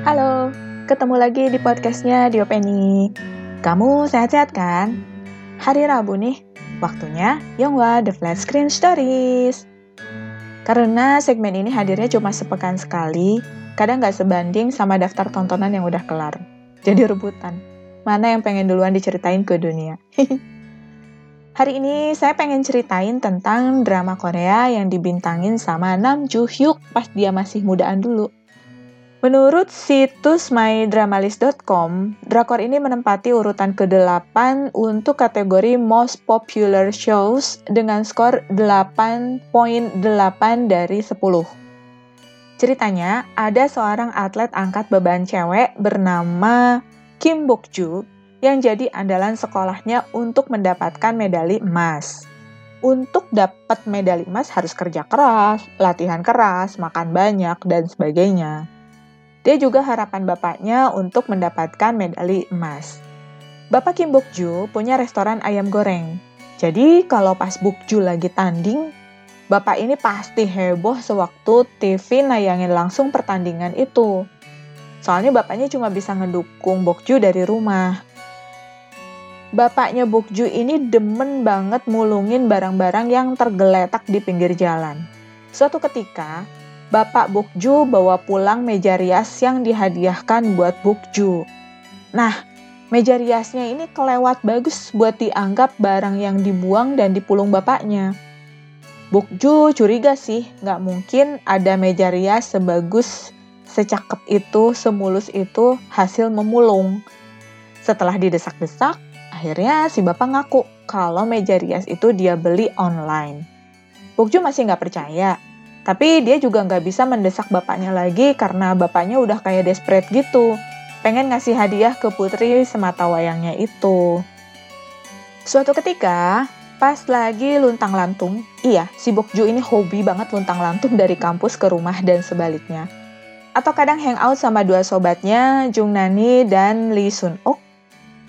Halo, ketemu lagi di podcastnya Diopeni. Kamu sehat-sehat kan? Hari Rabu nih, waktunya Yonghwa The Flat Screen Stories. Karena segmen ini hadirnya cuma sepekan sekali, kadang nggak sebanding sama daftar tontonan yang udah kelar. Jadi rebutan, mana yang pengen duluan diceritain ke dunia. Hari ini saya pengen ceritain tentang drama Korea yang dibintangin sama Nam Joo Hyuk pas dia masih mudaan dulu. Menurut situs mydramalist.com, drakor ini menempati urutan ke-8 untuk kategori Most Popular Shows dengan skor 8.8 dari 10. Ceritanya, ada seorang atlet angkat beban cewek bernama Kim Bok-ju yang jadi andalan sekolahnya untuk mendapatkan medali emas. Untuk dapat medali emas harus kerja keras, latihan keras, makan banyak, dan sebagainya. Dia juga harapan bapaknya untuk mendapatkan medali emas. Bapak Kim Bokju punya restoran ayam goreng. Jadi kalau pas Bokju lagi tanding, bapak ini pasti heboh sewaktu TV nayangin langsung pertandingan itu. Soalnya bapaknya cuma bisa ngedukung Bokju dari rumah bapaknya Bukju ini demen banget mulungin barang-barang yang tergeletak di pinggir jalan. Suatu ketika, Bapak Bukju bawa pulang meja rias yang dihadiahkan buat Bukju. Nah, meja riasnya ini kelewat bagus buat dianggap barang yang dibuang dan dipulung bapaknya. Bukju curiga sih, nggak mungkin ada meja rias sebagus, secakep itu, semulus itu hasil memulung. Setelah didesak-desak, Akhirnya si bapak ngaku kalau meja rias itu dia beli online. Bukju masih nggak percaya, tapi dia juga nggak bisa mendesak bapaknya lagi karena bapaknya udah kayak desperate gitu. Pengen ngasih hadiah ke putri semata wayangnya itu. Suatu ketika, pas lagi luntang lantung, iya, si Bokju ini hobi banget luntang lantung dari kampus ke rumah dan sebaliknya. Atau kadang hangout sama dua sobatnya, Jung Nani dan Lee Sun Ok,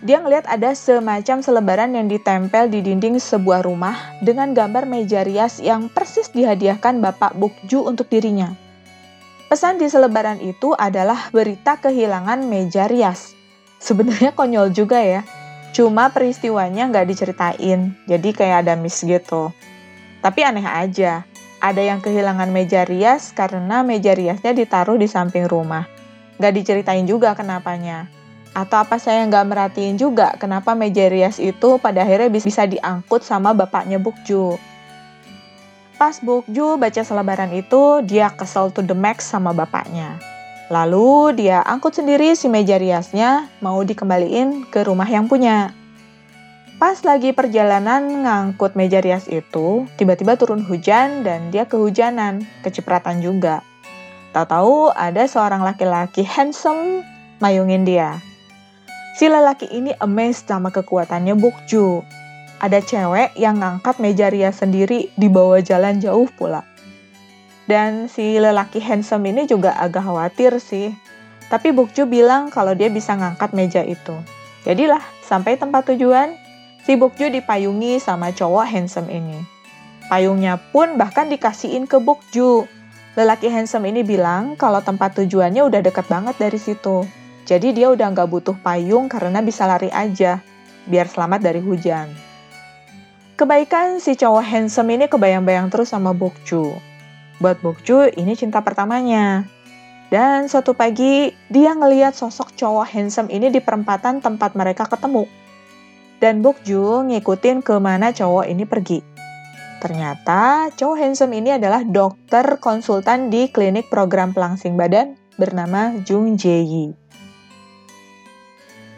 dia ngelihat ada semacam selebaran yang ditempel di dinding sebuah rumah dengan gambar meja rias yang persis dihadiahkan Bapak Bukju untuk dirinya. Pesan di selebaran itu adalah berita kehilangan meja rias. Sebenarnya konyol juga ya, cuma peristiwanya nggak diceritain, jadi kayak ada miss gitu. Tapi aneh aja, ada yang kehilangan meja rias karena meja riasnya ditaruh di samping rumah. Nggak diceritain juga kenapanya. Atau apa saya nggak merhatiin juga kenapa meja rias itu pada akhirnya bisa diangkut sama bapaknya Bukju. Pas Bukju baca selebaran itu, dia kesel to the max sama bapaknya. Lalu dia angkut sendiri si meja riasnya, mau dikembaliin ke rumah yang punya. Pas lagi perjalanan ngangkut meja rias itu, tiba-tiba turun hujan dan dia kehujanan, kecipratan juga. Tahu-tahu ada seorang laki-laki handsome mayungin dia. Si lelaki ini amazed sama kekuatannya Bukju. Ada cewek yang ngangkat meja rias sendiri di bawah jalan jauh pula. Dan si lelaki handsome ini juga agak khawatir sih. Tapi Bukju bilang kalau dia bisa ngangkat meja itu. Jadilah, sampai tempat tujuan, si Bukju dipayungi sama cowok handsome ini. Payungnya pun bahkan dikasihin ke Bukju. Lelaki handsome ini bilang kalau tempat tujuannya udah deket banget dari situ. Jadi dia udah nggak butuh payung karena bisa lari aja, biar selamat dari hujan. Kebaikan si cowok handsome ini kebayang-bayang terus sama Bokju. Buat Bokju, ini cinta pertamanya. Dan suatu pagi, dia ngeliat sosok cowok handsome ini di perempatan tempat mereka ketemu. Dan Bokju ngikutin ke mana cowok ini pergi. Ternyata cowok handsome ini adalah dokter konsultan di klinik program pelangsing badan bernama Jung Jae-yi.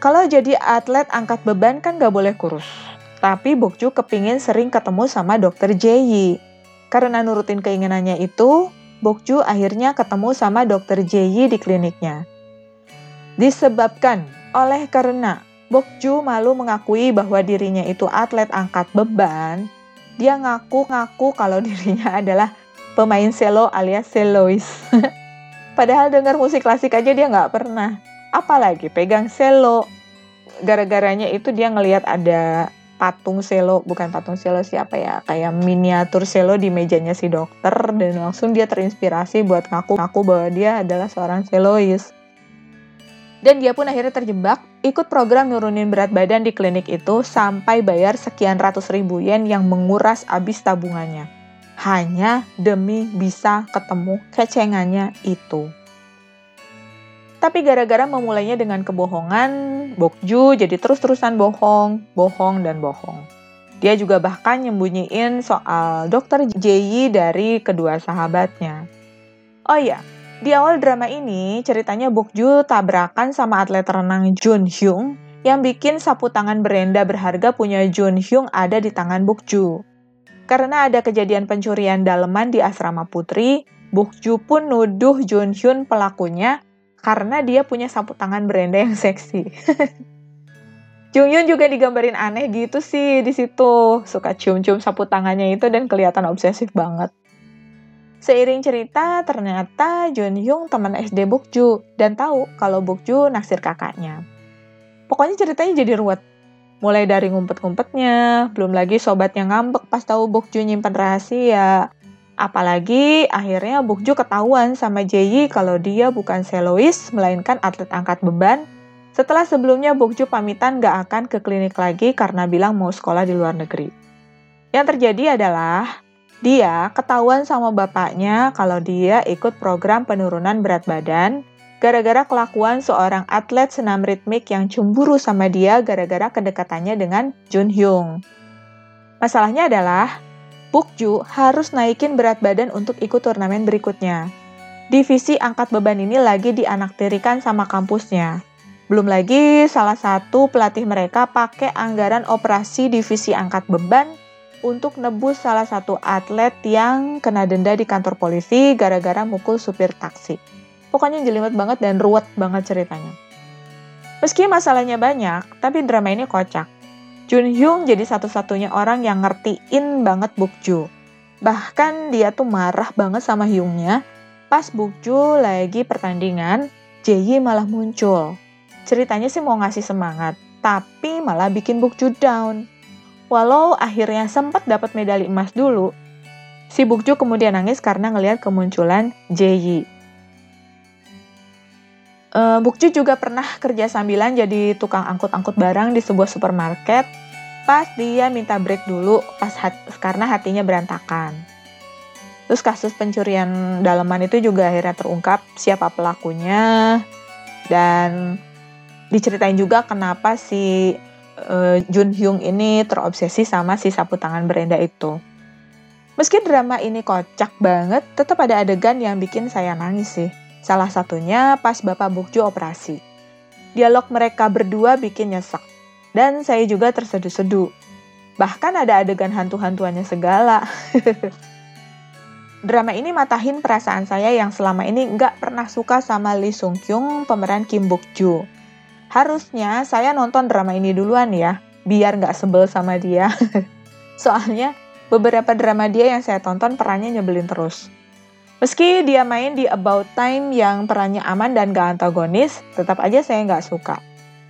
Kalau jadi atlet angkat beban kan gak boleh kurus. Tapi Bokju kepingin sering ketemu sama dokter Jaeyi. Karena nurutin keinginannya itu, Bokju akhirnya ketemu sama dokter Jaeyi di kliniknya. Disebabkan oleh karena Bokju malu mengakui bahwa dirinya itu atlet angkat beban, dia ngaku-ngaku kalau dirinya adalah pemain selo alias selois. Padahal dengar musik klasik aja dia nggak pernah apalagi pegang selo gara-garanya itu dia ngelihat ada patung selo bukan patung selo siapa ya kayak miniatur selo di mejanya si dokter dan langsung dia terinspirasi buat ngaku-ngaku bahwa dia adalah seorang selois Dan dia pun akhirnya terjebak, ikut program nurunin berat badan di klinik itu sampai bayar sekian ratus ribu yen yang menguras abis tabungannya. Hanya demi bisa ketemu kecengannya itu. Tapi gara-gara memulainya dengan kebohongan, Bokju jadi terus-terusan bohong, bohong, dan bohong. Dia juga bahkan nyembunyiin soal dokter Jae dari kedua sahabatnya. Oh iya, di awal drama ini, ceritanya Bokju tabrakan sama atlet renang Jun Hyung yang bikin sapu tangan Brenda berharga punya Jun Hyung ada di tangan Bokju. Karena ada kejadian pencurian daleman di asrama putri, Bokju pun nuduh Jun Hyun pelakunya karena dia punya sapu tangan Brenda yang seksi. Jung Yun juga digambarin aneh gitu sih di situ. Suka cium-cium sapu tangannya itu dan kelihatan obsesif banget. Seiring cerita, ternyata Jun Hyung teman SD Bukju dan tahu kalau Bukju naksir kakaknya. Pokoknya ceritanya jadi ruwet. Mulai dari ngumpet-ngumpetnya, belum lagi sobatnya ngambek pas tahu Bukju nyimpan rahasia. Apalagi akhirnya Bukju ketahuan sama Jae kalau dia bukan selois, melainkan atlet angkat beban. Setelah sebelumnya Bukju pamitan gak akan ke klinik lagi karena bilang mau sekolah di luar negeri. Yang terjadi adalah dia ketahuan sama bapaknya kalau dia ikut program penurunan berat badan gara-gara kelakuan seorang atlet senam ritmik yang cemburu sama dia gara-gara kedekatannya dengan Jun Hyung. Masalahnya adalah, Bukju harus naikin berat badan untuk ikut turnamen berikutnya. Divisi angkat beban ini lagi dianaktirikan sama kampusnya. Belum lagi salah satu pelatih mereka pakai anggaran operasi divisi angkat beban untuk nebus salah satu atlet yang kena denda di kantor polisi gara-gara mukul supir taksi. Pokoknya jelimet banget dan ruwet banget ceritanya. Meski masalahnya banyak, tapi drama ini kocak. Jun Hyung jadi satu-satunya orang yang ngertiin banget Bukju. Bahkan dia tuh marah banget sama Hyungnya pas Bukju lagi pertandingan, Jae malah muncul. Ceritanya sih mau ngasih semangat, tapi malah bikin Bukju down. Walau akhirnya sempat dapat medali emas dulu, si Bukju kemudian nangis karena ngelihat kemunculan Jae. Uh, Bukju juga pernah kerja sambilan jadi tukang angkut-angkut barang di sebuah supermarket pas dia minta break dulu pas hat karena hatinya berantakan. Terus kasus pencurian dalaman itu juga akhirnya terungkap siapa pelakunya dan diceritain juga kenapa si uh, Jun Hyung ini terobsesi sama si sapu tangan Brenda itu. Meski drama ini kocak banget, tetap ada adegan yang bikin saya nangis sih. Salah satunya pas Bapak Bukju operasi. Dialog mereka berdua bikin nyesek. Dan saya juga terseduh-seduh. Bahkan ada adegan hantu-hantuannya segala. drama ini matahin perasaan saya yang selama ini nggak pernah suka sama Lee Sung Kyung, pemeran Kim Buk Ju. Harusnya saya nonton drama ini duluan ya, biar nggak sebel sama dia. Soalnya beberapa drama dia yang saya tonton perannya nyebelin terus. Meski dia main di About Time yang perannya aman dan gak antagonis, tetap aja saya nggak suka.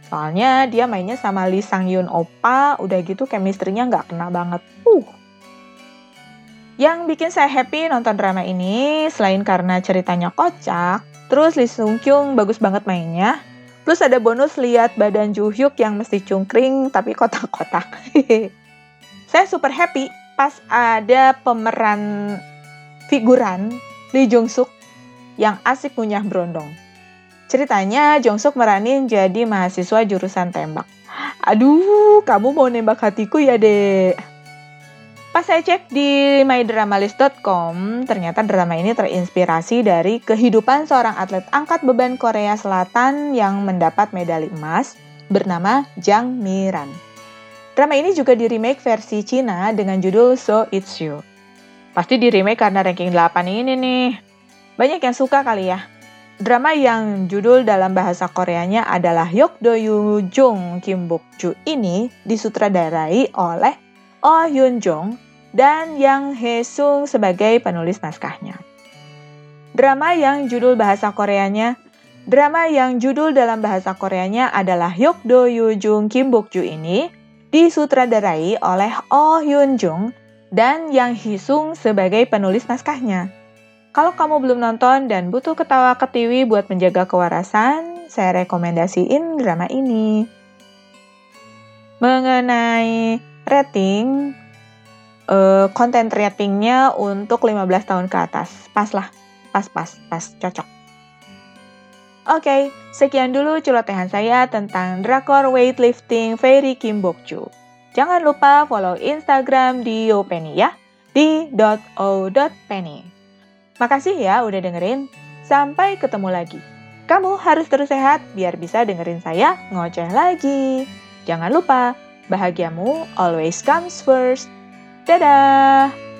Soalnya dia mainnya sama Lee Sang Yun Opa, udah gitu chemistry-nya nggak kena banget. Uh. Yang bikin saya happy nonton drama ini, selain karena ceritanya kocak, terus Lee Sung Kyung bagus banget mainnya, Plus ada bonus lihat badan Juhyuk yang mesti cungkring tapi kotak-kotak. Saya super happy pas ada pemeran figuran Lee Jung Suk yang asik punya brondong. Ceritanya Jung Suk meranin jadi mahasiswa jurusan tembak. Aduh, kamu mau nembak hatiku ya, Dek. Pas saya cek di mydramalist.com, ternyata drama ini terinspirasi dari kehidupan seorang atlet angkat beban Korea Selatan yang mendapat medali emas bernama Jang Miran. Drama ini juga di remake versi Cina dengan judul So It's You. Pasti di remake karena ranking 8 ini nih. Banyak yang suka kali ya. Drama yang judul dalam bahasa Koreanya adalah Yok Do Yu Jung Kim Bok Ju ini disutradarai oleh Oh Hyun Jong dan Yang Hesung sebagai penulis naskahnya. Drama yang judul bahasa Koreanya Drama yang judul dalam bahasa Koreanya adalah Hyuk Do Yu Jung Kim Bok Ju ini disutradarai oleh Oh Hyun Jung dan Yang Hisung sebagai penulis naskahnya. Kalau kamu belum nonton dan butuh ketawa ketiwi buat menjaga kewarasan, saya rekomendasiin drama ini. Mengenai rating, uh, konten ratingnya untuk 15 tahun ke atas. Pas lah, pas, pas, pas, cocok. Oke, okay, sekian dulu celotehan saya tentang drakor weightlifting Fairy Kim Bokju. Jangan lupa follow Instagram di Yopeni ya, di .o.penny. Makasih ya udah dengerin. Sampai ketemu lagi. Kamu harus terus sehat biar bisa dengerin saya ngoceh lagi. Jangan lupa, bahagiamu always comes first. Dadah!